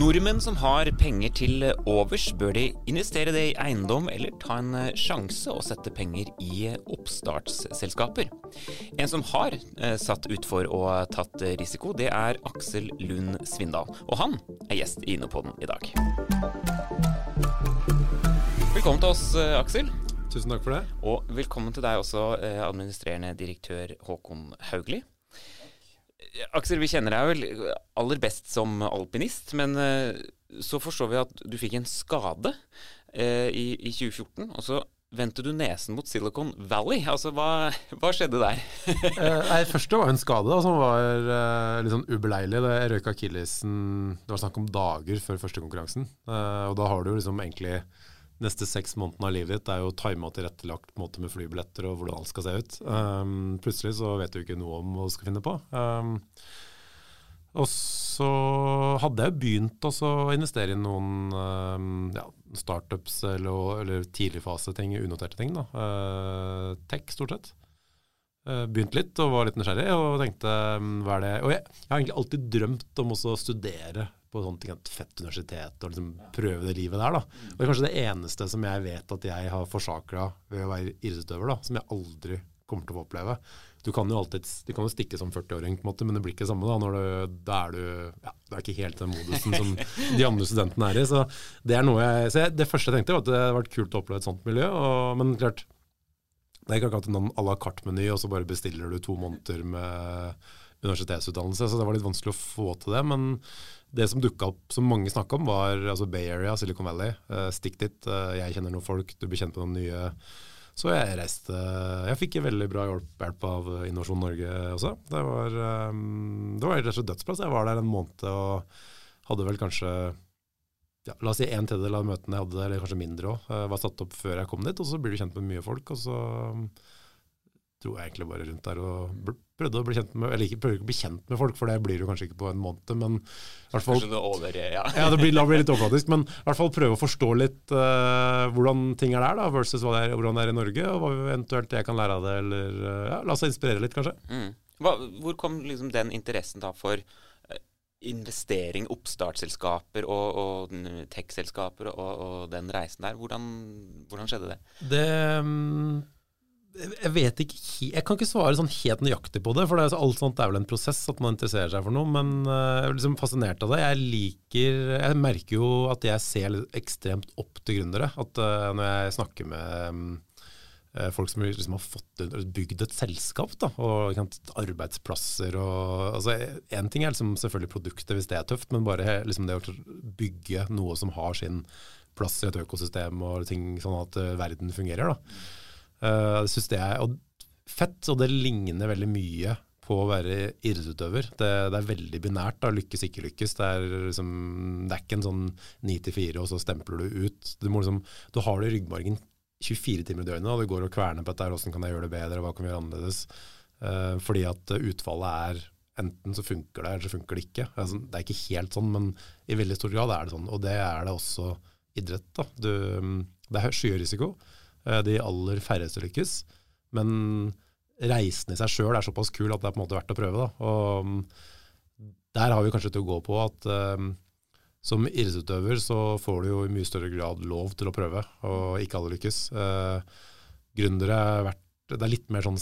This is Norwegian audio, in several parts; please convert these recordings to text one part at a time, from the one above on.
Nordmenn som har penger til overs, bør de investere det i eiendom eller ta en eh, sjanse og sette penger i oppstartsselskaper? En som har eh, satt utfor og tatt risiko, det er Aksel Lund Svindal. Og han er gjest i Innopoden i dag. Velkommen til oss, eh, Aksel. Tusen takk for det. Og velkommen til deg også, eh, administrerende direktør Håkon Haugli. Aksel, vi kjenner deg vel aller best som alpinist, men eh, så forstår vi at du fikk en skade eh, i, i 2014. og så vendte du nesen mot Silicon Valley. Altså, hva, hva skjedde der? eh, nei, første var en skade da, som var eh, litt sånn ubeleilig. Det røyk akillesen Det var snakk om dager før første konkurransen. Eh, og da har du liksom egentlig neste seks månedene av livet ditt er jo tima og tilrettelagt med flybilletter og hvordan alt skal se ut. Um, plutselig så vet du ikke noe om hva du skal finne på. Um, og så hadde jeg begynt å investere i noen um, ja, startups eller, eller tidligfaseting, unoterte ting. da. Uh, tech, stort sett. Uh, Begynte litt og var litt nysgjerrig og tenkte hva er det Og jeg, jeg har egentlig alltid drømt om å studere på sånt, et fett universitet og liksom prøve det livet der. da. Og Det er kanskje det eneste som jeg vet at jeg har forsakra ved å være idrettsutøver, da, som jeg aldri kommer til å få oppleve. Du kan jo alltid, du kan jo stikke som 40-åring, på en måte, men det blir ikke det samme. Da når du, da er du ja, du er ikke helt den modusen som de andre studentene er i. Så Det er noe jeg, så jeg, det første jeg tenkte, var at det hadde vært kult å oppleve et sånt miljø. Og, men klart, det er ikke akkurat en à la carte-meny, og så bare bestiller du to måneder med universitetsutdannelse. Så det var litt vanskelig å få til det. Men det som dukka opp, som mange snakka om, var altså Bay Area, Silicon Valley. Uh, stikk dit. Uh, jeg kjenner noen folk, du blir kjent med noen nye. Så jeg reiste Jeg fikk veldig bra hjelp av Innovasjon Norge også. Det var, um, det var rett og slett dødsplass. Jeg var der en måned og hadde vel kanskje ja, la oss si en tredjedel av møtene jeg hadde, eller kanskje mindre òg, var satt opp før jeg kom dit. Og så blir du kjent med mye folk. og så dro jeg egentlig bare rundt der og prøvde å bli kjent med Eller ikke prøvde å bli kjent med folk, for det blir du kanskje ikke på en måned, men i hvert fall over, ja. ja, det blir, blir litt overflatisk, men i hvert fall prøve å forstå litt uh, hvordan ting er der, da, versus det er, hvordan det er i Norge, og hva eventuelt jeg kan lære av det, eller uh, ja, la oss inspirere litt, kanskje. Mm. Hva, hvor kom liksom den interessen da for uh, investering, oppstartsselskaper og, og tech-selskaper og, og, den reisen der? Hvordan, hvordan skjedde det? Det um jeg vet ikke Jeg kan ikke svare sånn helt nøyaktig på det, for det er, alt sånt er vel en prosess at man interesserer seg for noe. Men jeg er liksom fascinert av det. Jeg liker Jeg merker jo at jeg ser ekstremt opp til gründere. At uh, når jeg snakker med uh, folk som liksom har fått bygd et selskap, da, og arbeidsplasser og altså, En ting er liksom selvfølgelig produktet, hvis det er tøft, men bare liksom det å bygge noe som har sin plass i et økosystem og ting sånn at verden fungerer. da Uh, synes det er og fett, og det ligner veldig mye på å være idrettsutøver. Det, det, er veldig binært. da, Lykkes, ikke lykkes. Det er, liksom, det er ikke en sånn 9 til 4, og så stempler du ut. Du, må liksom, du har det i ryggmargen 24 timer i døgnet, og du går og kverner på dette. Hvordan kan jeg gjøre det bedre, hva kan vi gjøre annerledes? Uh, fordi at utfallet er enten så funker det, eller så funker det ikke. Altså, det er ikke helt sånn, men i veldig stor grad er det sånn. Og det er det også idrett. da. Du, det er skyhøy Eh, de aller færreste lykkes. Men reisen i seg sjøl er såpass kul at det er på en måte verdt å prøve. Da. Og mm, der har vi kanskje til å gå på at um, som idrettsutøver så får du jo i mye større grad lov til å prøve, og ikke alle lykkes. Uh, gründere er verdt Det er litt mer sånn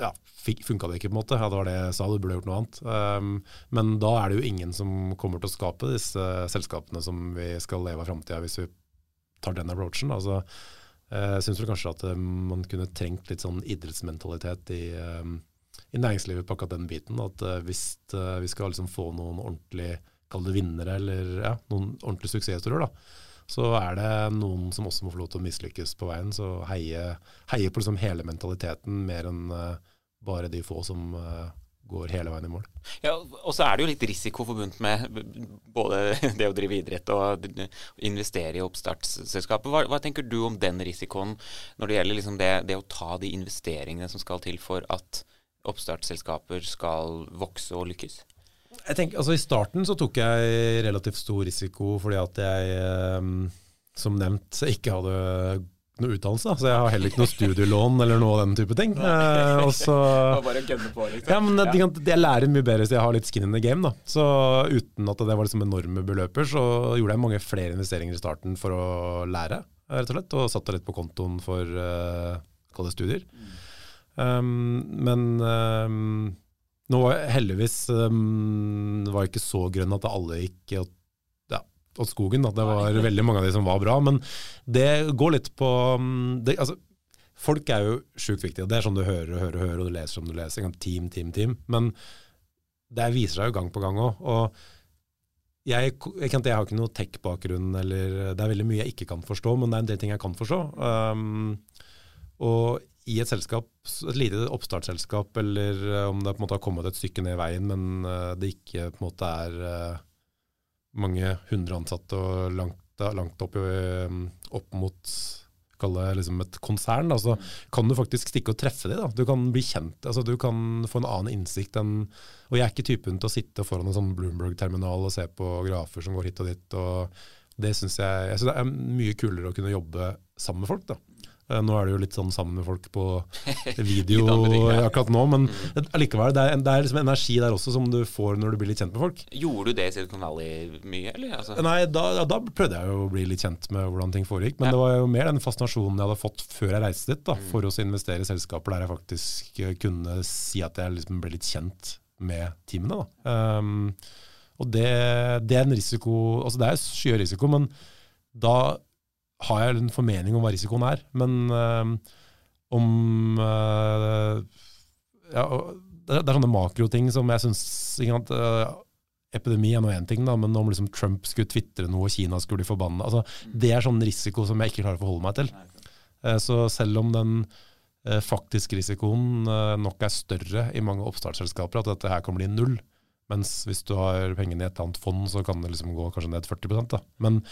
ja, funka det ikke, på en måte. Ja, det var det jeg sa, du burde gjort noe annet. Um, men da er det jo ingen som kommer til å skape disse selskapene som vi skal leve av framtida, hvis vi tar den approachen. Altså, eh, jeg syns kanskje at eh, man kunne trengt litt sånn idrettsmentalitet i, eh, i næringslivet på akkurat den biten. At hvis vi skal liksom få noen ordentlige kall det vinnere, eller ja, noen ordentlige suksesshistorier, så er det noen som også må få lov til å mislykkes på veien. Så heie, heie på liksom hele mentaliteten mer enn bare de få som går hele veien i mål. Ja, Og så er det jo litt risiko forbundet med både det å drive idrett og investere i oppstartsselskapet. Hva, hva tenker du om den risikoen når det gjelder liksom det, det, å ta de investeringene som skal til for at oppstartsselskaper skal vokse og lykkes? Jeg tenker, altså I starten så tok jeg relativt stor risiko fordi at jeg, ehm, som nevnt, ikke hadde noe utdannelse, så jeg har heller ikke noe studielån eller noe av den type ting. Eh, og så bare gønne på, liksom. ja, men jeg, Jeg lærer mye bedre hvis jeg har litt skin in the game. da. Så uten at det var liksom enorme beløper, så gjorde jeg mange flere investeringer i starten for å lære, rett og slett. Og satte litt på kontoen for uh, studier. Um, men um, nå var jeg heldigvis um, var jeg ikke så grønn at alle gikk og åt skogen. Da. Det var veldig mange av de som var bra. Men det går litt på mm, det, altså, Folk er jo sjukt viktige. og Det er sånn du hører og hører og hører, og du leser som du leser. Team, team, team. Men det viser seg jo gang på gang òg. Og jeg, jeg, jeg, har ikke noe tech-bakgrunn, eller det er veldig mye jeg ikke kan forstå, men det er en del ting jeg kan forstå. Um, og i et selskap, et lite oppstartsselskap, eller om det på en måte har kommet et stykke ned i veien, men uh, det ikke på en måte er uh, mange hundre ansatte og langt, langt opp, opp mot liksom et konsern, da, så kan du faktisk stikke og treffe dem. Du kan bli kjent, altså du kan få en annen innsikt enn Og jeg er ikke typen til å sitte foran en sånn Bloomberg-terminal og se på grafer som går hit og dit. og det synes jeg, jeg synes det er mye kulere å kunne jobbe sammen med folk. da. Eh, nå er det jo litt sånn sammen med folk på video akkurat nå, men mm. allikevel, det er, det er liksom energi der også som du får når du blir litt kjent med folk. Gjorde du det i Silicon Valley mye, eller? Altså? Nei, da, da, prøvde jeg jo å bli litt kjent med hvordan ting foregikk. Men ja. det var jo mer den fascinasjonen jeg hadde fått før jeg reiste dit, da, mm. for å investere i selskaper der jeg faktisk eh, kunne si at jeg liksom ble litt kjent med teamene. Da. Um, og det, det, er en risiko Altså det er skyhøy risiko, men da har jeg en formening om hva risikoen er. Men øh, om øh, ja, det, er sånne makroting som jeg syns øh, Epidemi er nå én ting, da, men om liksom Trump skulle tvitre noe og Kina skulle bli forbanna altså, Det er sånn risiko som jeg ikke klarer å forholde meg til. Så selv om den faktiske risikoen nok er større i mange oppstartsselskaper, at dette her kan bli null, mens hvis du har pengene i et annet fond, så kan det liksom gå kanskje ned 40 da. Men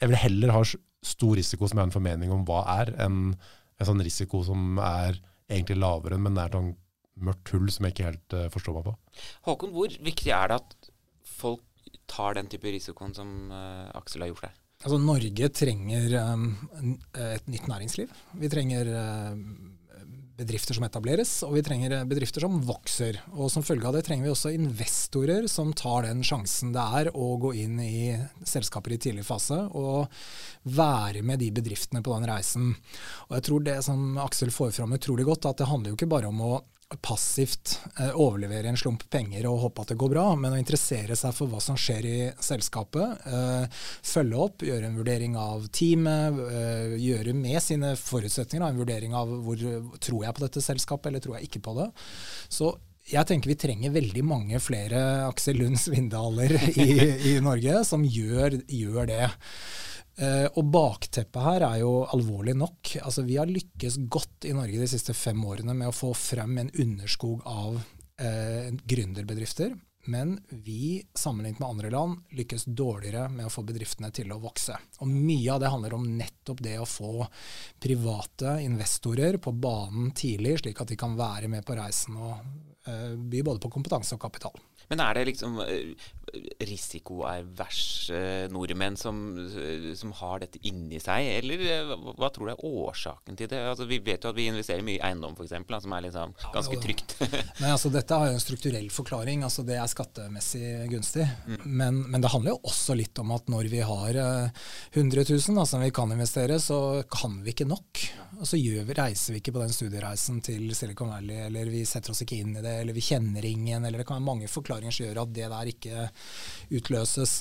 jeg vil heller ha stor risiko som jeg har en formening om hva er, enn en sånn risiko som er egentlig lavere, men det er sånn mørkt hull som jeg ikke helt uh, forstår meg på. Håkon, hvor viktig er det at folk tar den type risikoen som uh, Aksel har gjort der? Altså, Norge trenger um, et nytt næringsliv. Vi trenger uh, bedrifter som etableres, og vi trenger bedrifter som vokser. Og Som følge av det trenger vi også investorer som tar den sjansen det er å gå inn i selskaper i tidlig fase og være med de bedriftene på den reisen. Og jeg tror Det som Aksel får fram utrolig godt, at det handler jo ikke bare om å passivt eh, overlevere en slump penger og håpe at det går bra, men å interessere seg for hva som skjer i selskapet. Eh, følge opp, gjøre en vurdering av teamet, eh, gjøre med sine forutsetninger en vurdering av hvor tror jeg på dette selskapet eller tror jeg ikke på det. Så jeg tenker vi trenger veldig mange flere Aksel Lund Svindaler i, i Norge som gjør, gjør det. Uh, og bakteppet her er jo alvorlig nok. Altså, vi har lykkes godt i Norge de siste fem årene med å få frem en underskog av uh, gründerbedrifter. Men vi, sammenlignet med andre land, lykkes dårligere med å få bedriftene til å vokse. Og Mye av det handler om nettopp det å få private investorer på banen tidlig, slik at de kan være med på reisen og uh, by både på kompetanse og kapital. Men er det liksom risikoervers risikoaverse nordmenn som, som, har dette inni seg, eller eh, hva tror du er årsaken til det? Altså, vi vet jo at vi investerer mye i eiendom f.eks., som er liksom ganske trygt. Nei, altså, dette har jo en strukturell forklaring. altså Det er skattemessig gunstig. Mm. Men, men, det handler jo også litt om at når vi har 100 000 da, som vi kan investere, så kan vi ikke nok. Og så vi, reiser vi ikke på den studiereisen til Silicon Valley, eller vi setter oss ikke inn i det, eller vi kjenner ingen, eller det kan være mange forklaringer forklaringer som gjør at det der ikke utløses.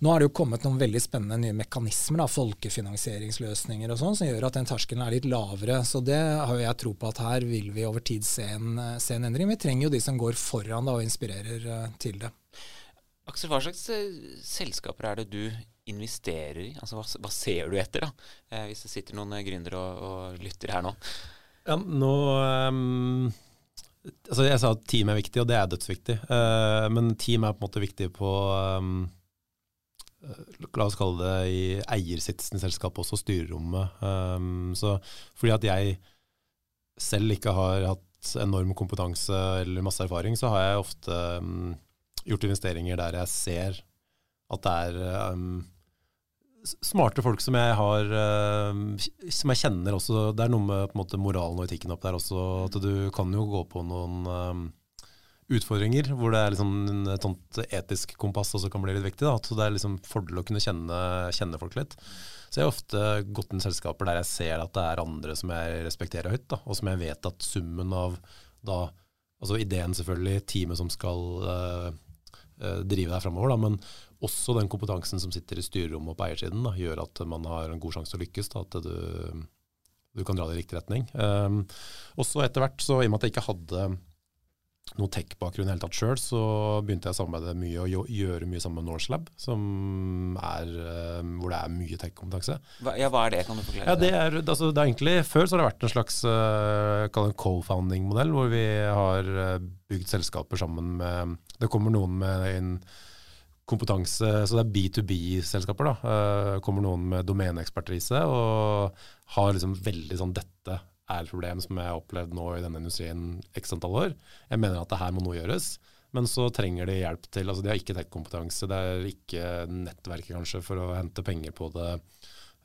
Nå er det jo kommet noen veldig spennende nye mekanismer, da, folkefinansieringsløsninger og sånn, som gjør at den terskelen er litt lavere. Så det har jeg tro på at her vil vi over tid se en, se en endring. Vi trenger jo de som går foran da, og inspirerer uh, til det. Aksel, hva slags uh, selskaper er det du investerer i? Altså, hva, hva ser du etter, da? Eh, hvis det sitter noen gründere og, og, lytter her nå? Ja, nå um altså Jeg sa at team er viktig, og det er dødsviktig. Uh, men team er på en måte viktig på um, La oss kalle det i eiersitsen i selskapet, også styrerommet. Um, så fordi at jeg selv ikke har hatt enorm kompetanse eller masse erfaring, så har jeg ofte um, gjort investeringer der jeg ser at det er smarte folk som jeg har Som jeg kjenner også. Det er noe med på en måte, moralen og etikken opp der også. At du kan jo gå på noen utfordringer hvor det er liksom et sånt etisk kompass også kan bli litt viktig. Da. Så det er liksom fordel å kunne kjenne, kjenne folk litt. Så jeg har ofte gått inn i selskaper der jeg ser at det er andre som jeg respekterer høyt, da, og som jeg vet at summen av da, altså ideen selvfølgelig, teamet som skal uh, drive deg framover, men også den kompetansen som sitter i styrerommet og på eiersiden, da, gjør at man har en god sjanse til å lykkes. Da, at du, du, kan dra det i riktig retning. Um, også etter hvert, så i og med at jeg ikke hadde noe tech-bakgrunn i hele tatt sjøl, så begynte jeg å samarbeide mye og gjøre mye sammen med Norselab, er, eh, hvor det er mye tech-kompetanse. Ja, Hva er det? Kan du forklare? Ja, det er, altså, det er egentlig, Før så har det vært en slags uh, co-founding-modell, hvor vi har uh, bygd selskaper sammen med Det kommer noen med en kompetanse, så det er B2B-selskaper. da, uh, kommer noen med domeneekspertise og har liksom veldig sånn dette er et problem som jeg har opplevd nå i denne industrien x antall år. Jeg mener at det her må noe gjøres. Men så trenger de hjelp til altså De har ikke tech-kompetanse, det er ikke nettverket kanskje for å hente penger på det.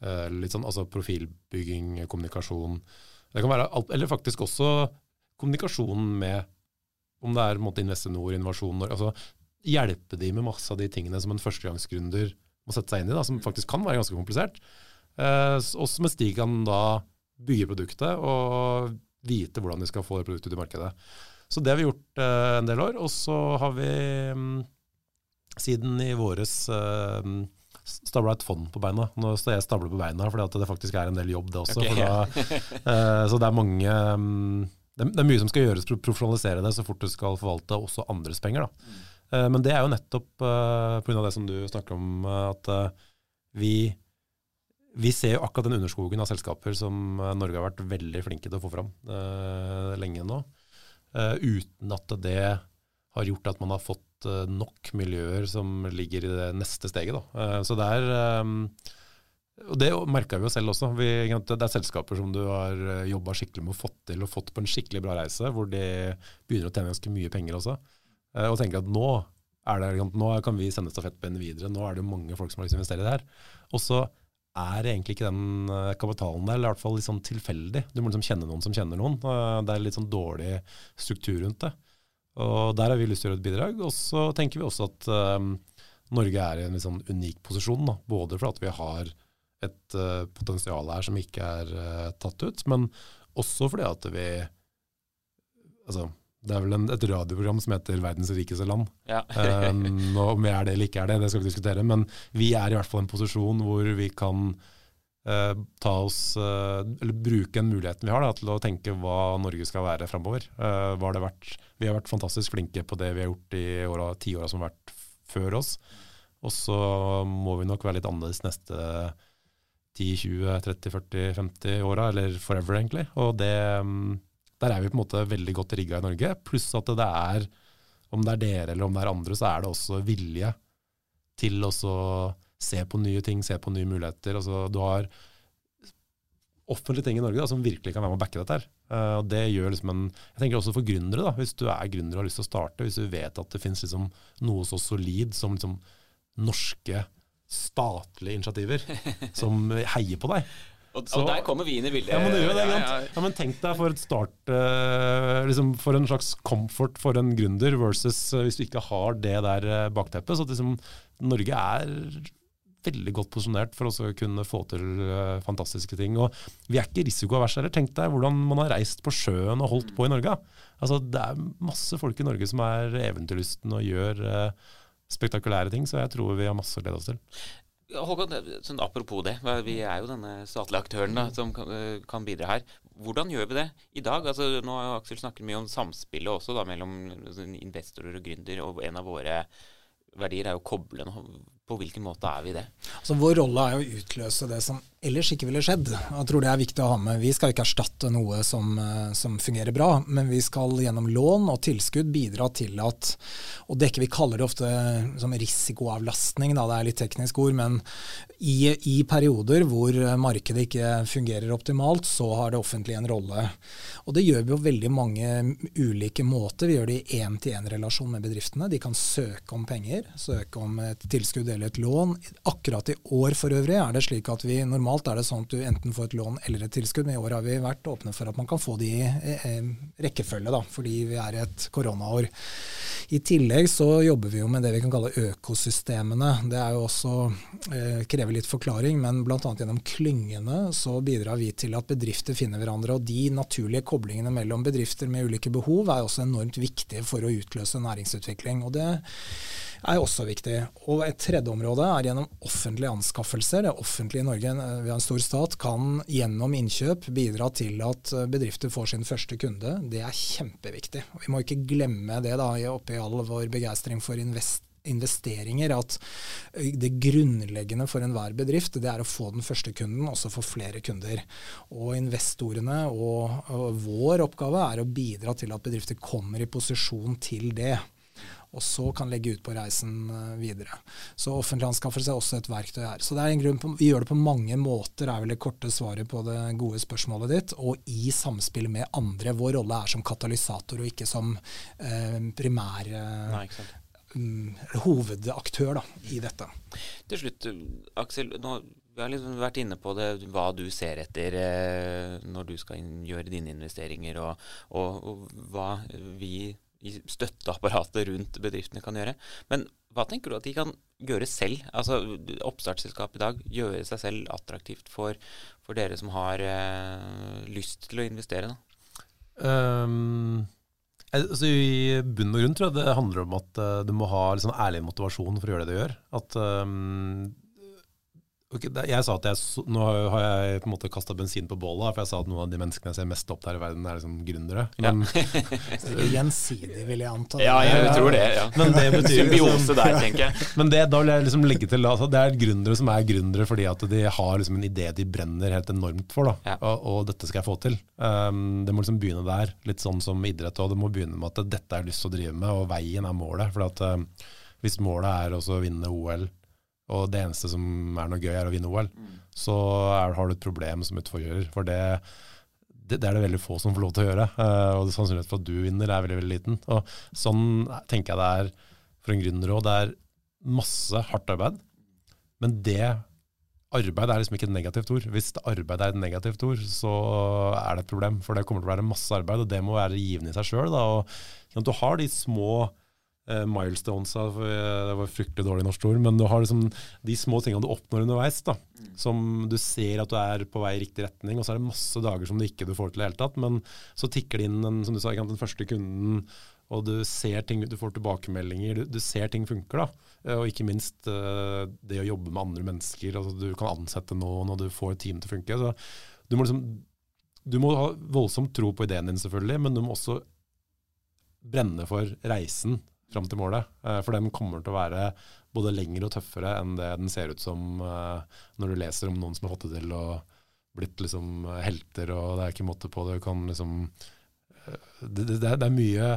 Uh, litt sånn, altså Profilbygging, kommunikasjon. Det kan være alt, Eller faktisk også kommunikasjonen med om det er måte, Investinor, Innovasjon altså Hjelpe de med masse av de tingene som en førstegangsgründer må sette seg inn i, da, som faktisk kan være ganske komplisert. Eh, også mens de kan da bygge produktet og vite hvordan de skal få det produktet ut i markedet. Så det har vi gjort eh, en del år. Og så har vi um, siden i våres eh, stabla et fond på beina. Nå står jeg stabler på beina fordi at det faktisk er en del jobb, det også. Okay. Da, eh, så det er mange um, det, er mye som skal gjøres for å profesjonalisere det så fort du skal forvalte også andres penger. Da. Mm. men det er jo nettopp uh, pga. det som du snakker om, at vi vi ser jo akkurat den underskogen av selskaper som eh, Norge har vært veldig flinke til å få fram lenge nå. Uten at det har gjort at man har fått nok miljøer som ligger i det neste steget. så det er og Det merka vi jo selv også. Vi, det er selskaper som du har jobba skikkelig med å få til, og fått på en skikkelig bra reise, hvor de begynner å tjene ganske mye penger også. Og tenker at nå, det, nå kan vi sende stafettpinnen videre. Nå er det mange folk som har lyst til å investere i det her. Og så er egentlig ikke den eh, kapitalen der, eller i hvert fall litt sånn tilfeldig. Du må liksom kjenne noen som kjenner noen. Det er litt sånn dårlig struktur rundt det. Og Der har vi lyst til å gjøre et bidrag. Og så tenker vi også at um, Norge er i en litt sånn unik posisjon. Da. Både fordi vi har et uh, potensial her som ikke er uh, tatt ut, men også fordi at vi altså, det er vel en, et radioprogram som heter 'Verdens rikeste land'. Ja. um, om vi er det eller ikke er det, det skal vi diskutere. Men vi er i hvert fall i en posisjon hvor vi kan uh, ta oss, uh, eller bruke en muligheten vi har da, til å tenke hva Norge skal være framover. Uh, vi har vært fantastisk flinke på det vi har gjort i åra, tiåra som har vært før oss. Og så må vi nok være litt annerledes neste 10, 20, 30, 40, 50 åra, eller forever, egentlig. Og det um, der er vi på en måte veldig godt rigga i Norge. Pluss at det er, om det er dere eller om det er andre, så er det også vilje til å se på nye ting, se på nye muligheter. Altså, du har offentlige ting i Norge da, som virkelig kan være med å backe dette. her. Uh, og det gjør liksom en, jeg tenker også for gründere, da, hvis du er gründer og har lyst til å starte, hvis du vet at det finnes liksom noe så solid som liksom norske statlige initiativer som heier på deg, og, så, og, der kommer vi inn i bildet. Ja, men, det det, ja, ja. men tenk deg for et start uh, liksom For en slags comfort for en gründer versus uh, hvis du ikke har det der uh, bakteppet. Så liksom, Norge er veldig godt posisjonert for å kunne få til fantastiske ting. Og vi er ikke risikoavers heller. Tenk deg hvordan man har reist på sjøen og holdt på i Norge. Altså, det er masse folk i Norge som er eventyrlystne og gjør spektakulære ting, så jeg tror vi har masse å glede oss til. Håkon, sånn apropos det. Vi er jo denne statlige aktøren da, som kan, eh, kan, bidra her. Hvordan gjør vi det i dag? Altså, nå har Aksel snakket mye om samspillet også da, mellom investorer og gründer. Og en av våre verdier er å koble på hvilken måte er vi det? Altså, vår rolle er å utløse det som ellers ikke ville skjedd. Jeg tror det er viktig å ha med. Vi skal ikke erstatte noe som, eh, som fungerer bra, men vi skal gjennom lån og tilskudd bidra til at Og dekke vi kaller det ofte som risikoavlastning, da, det er litt teknisk ord, men i, i perioder hvor markedet ikke fungerer optimalt, så har det offentlige en rolle. Og det gjør vi på veldig mange ulike måter. Vi gjør det i én-til-én-relasjon med bedriftene. De kan søke om penger, søke om et tilskudd eller eller et lån. Akkurat i år for øvrig er det slik at vi normalt er det sånn at du enten får et lån eller et tilskudd, men i år har vi vært åpne for at man kan få de i rekkefølge, da, fordi vi er et koronaår. I tillegg så jobber vi jo med det vi kan kalle økosystemene. Det er jo også eh, krever litt forklaring, men bl.a. gjennom klyngene så bidrar vi til at bedrifter finner hverandre. Og de naturlige koblingene mellom bedrifter med ulike behov er også enormt viktige for å utløse næringsutvikling. og det er også viktig. Og Et tredje område er gjennom offentlige anskaffelser. Det offentlige i Norge, vi har en stor stat, kan gjennom innkjøp bidra til at bedrifter får sin første kunde. Det er kjempeviktig. Vi må ikke glemme det da, oppi all vår begeistring for invest investeringer at det grunnleggende for enhver bedrift det er å få den første kunden, også få flere kunder. Og investorene og, og vår oppgave er å bidra til at bedrifter kommer i posisjon til det og så kan legge ut på reisen eh, videre. Så offentlig anskaffelse er også et verktøy her. Så det er en grunn på, Vi gjør det på mange måter, er vel det korte svaret på det gode spørsmålet ditt. Og i samspill med andre. Vår rolle er som katalysator og ikke som eh, primær Nei, um, hovedaktør da, i dette. Til slutt, Aksel. nå vi har liksom vært inne på det, hva du ser etter eh, når du skal gjøre dine investeringer, og, og, og hva vi i støtteapparatet rundt bedriftene kan gjøre. Men hva tenker du at de kan gjøre selv? Altså Oppstartsselskap i dag gjøre seg selv attraktivt for, for dere som har eh, lyst til å investere? Um, altså I bunn og grunn tror jeg det handler om at uh, du må ha liksom ærlig motivasjon for å gjøre det du gjør. At um, Okay, jeg sa at jeg, Nå har jeg på en måte kasta bensin på bålet, for jeg sa at noen av de menneskene jeg ser mest opp der i verden, er liksom gründere. Men, ja. Gjensidig, vil jeg anta. Ja, jeg tror det. ja. Men det betyr, Symbiose der, tenker jeg. Men det, da vil jeg liksom legge til altså, det er gründere som er gründere fordi at de har liksom en idé de brenner helt enormt for. Da, ja. og, og, dette skal jeg få til. Um, det må liksom begynne der, litt sånn som idrett. og Det må begynne med at dette har jeg lyst til å drive med, og veien er målet. for at um, Hvis målet er å vinne OL og det eneste som er noe gøy, er å vinne OL, mm. så er, har du et problem som utforgjører. For det, det, det, er det veldig få som får lov til å gjøre. Uh, og sannsynligheten for at du vinner, er veldig veldig liten. Og Sånn tenker jeg det er for en gründer òg. Det er masse hardt arbeid. Men det arbeid er liksom ikke et negativt ord. Hvis arbeid er et negativt ord, så er det et problem. For det kommer til å være masse arbeid, og det må være givende i seg sjøl. Du har de små uh, milestones av uh, Det var fryktelig dårlig norsk ord, men du har liksom de små tingene du oppnår underveis, da, mm. som du ser at du er på vei i riktig retning. Og så er det masse dager som du ikke du får til i det hele tatt, men så tikker det inn en, som du sa, den første kunden, og du ser ting, du får tilbakemeldinger, du, du ser ting funker. da, Og ikke minst uh, det å jobbe med andre mennesker. altså Du kan ansette noen, og du får et team til å funke. så du må liksom du må ha voldsomt tro på ideen din, selvfølgelig, men du må også brenne for reisen fram til målet. Eh, for den kommer til å være både lengre og tøffere enn det den ser ut som eh, når du leser om noen som har fått det til og blitt liksom helter, og det er ikke måte på. Det kan liksom eh, det, det, det, er mye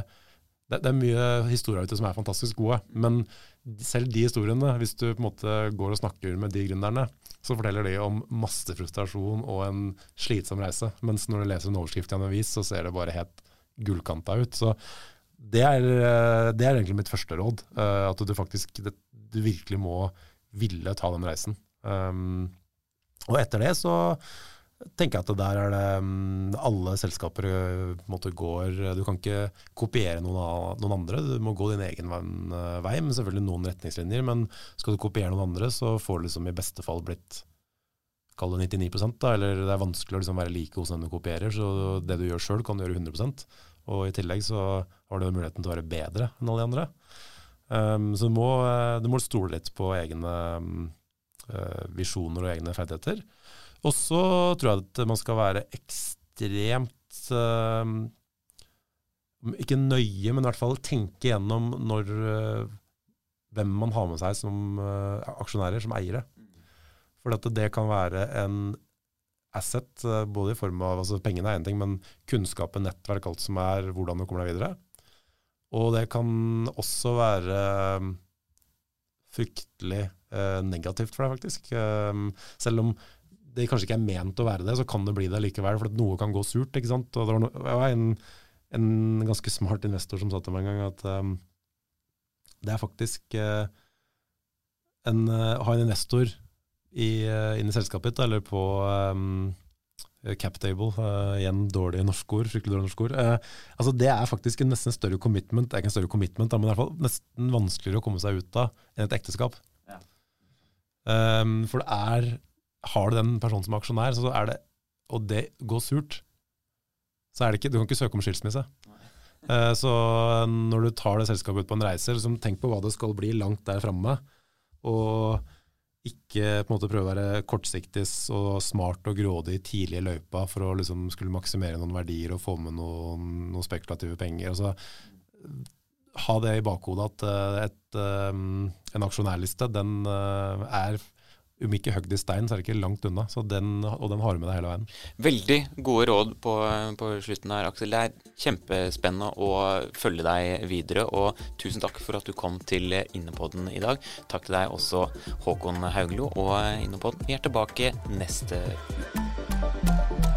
det, er mye historier ute som er fantastisk gode. Men selv de historiene, hvis du på en måte går og snakker med de gründerne, så forteller de om masse frustrasjon og en slitsom reise. Mens når du leser en overskrift i en avis, så ser det bare helt gullkanta ut. Så det er, eh, det er, egentlig mitt første råd. Uh, at du faktisk du virkelig må ville ta den reisen. Um, og etter det så tenker jeg at der er det um, alle selskaper uh, måte, går Du kan ikke kopiere noen, av, noen, andre, du må gå din egen vei, Men selvfølgelig noen retningslinjer. Men skal du kopiere noen andre, så får du liksom i beste fall blitt Kall det 99 da, eller det er vanskelig å liksom være like hos den du kopierer. Så det du gjør sjøl, kan du gjøre 100% og i tillegg så har du muligheten til å være bedre enn alle de andre. Um, så du må, eh, du må, stole litt på egne uh, visjoner og egne ferdigheter. Og så tror jeg at man skal være ekstremt uh, Ikke nøye, men i hvert fall tenke gjennom når, uh, hvem man har med seg som aksjonærer, som eiere. For det kan være en asset, både i form av altså Pengene er én ting, men kunnskapen, nettverk, alt som er hvordan du kommer deg videre. Og det kan også være eh, fryktelig eh, negativt for deg, faktisk. Um, selv om det kanskje ikke er ment å være det, så kan det bli det likevel. For noe kan gå surt. ikke sant? Og det var, no, det var en, en, ganske smart investor som sa til meg en gang at um, det er faktisk uh, en, ha en investor i, inn i selskapet ditt, eller på um, captable, uh, igjen dårlig norsk ord, fryktelig dårlig norsk ord. Uh, altså Det er faktisk en nesten større commitment, det er ikke en større commitment, men i hvert fall nesten vanskeligere å komme seg ut av enn et ekteskap. Ja. Um, for det er Har du den personen som aksjonær, så er det, og det går surt, så er det ikke Du kan ikke søke om skilsmisse. Uh, så når du tar det selskapet ut på en reise, liksom, tenk på hva det skal bli langt der framme. Og ikke på en måte prøve å være kortsiktig og smart og grådig tidlig i løypa for å liksom skulle maksimere noen verdier og få med noen, noen spekulative penger. Altså, ha det i bakhodet at uh, et, um, en aksjonærliste den uh, er om ikke hogd i stein, så er det ikke langt unna. Den, og den har du med deg hele veien. Veldig gode råd på, på, slutten her, Aksel. Det er kjempespennende å følge deg videre. Og tusen takk for at du kom til Innepodden i dag. Takk til deg også, Håkon Hauglo og Innepodden. Vi er tilbake neste uke.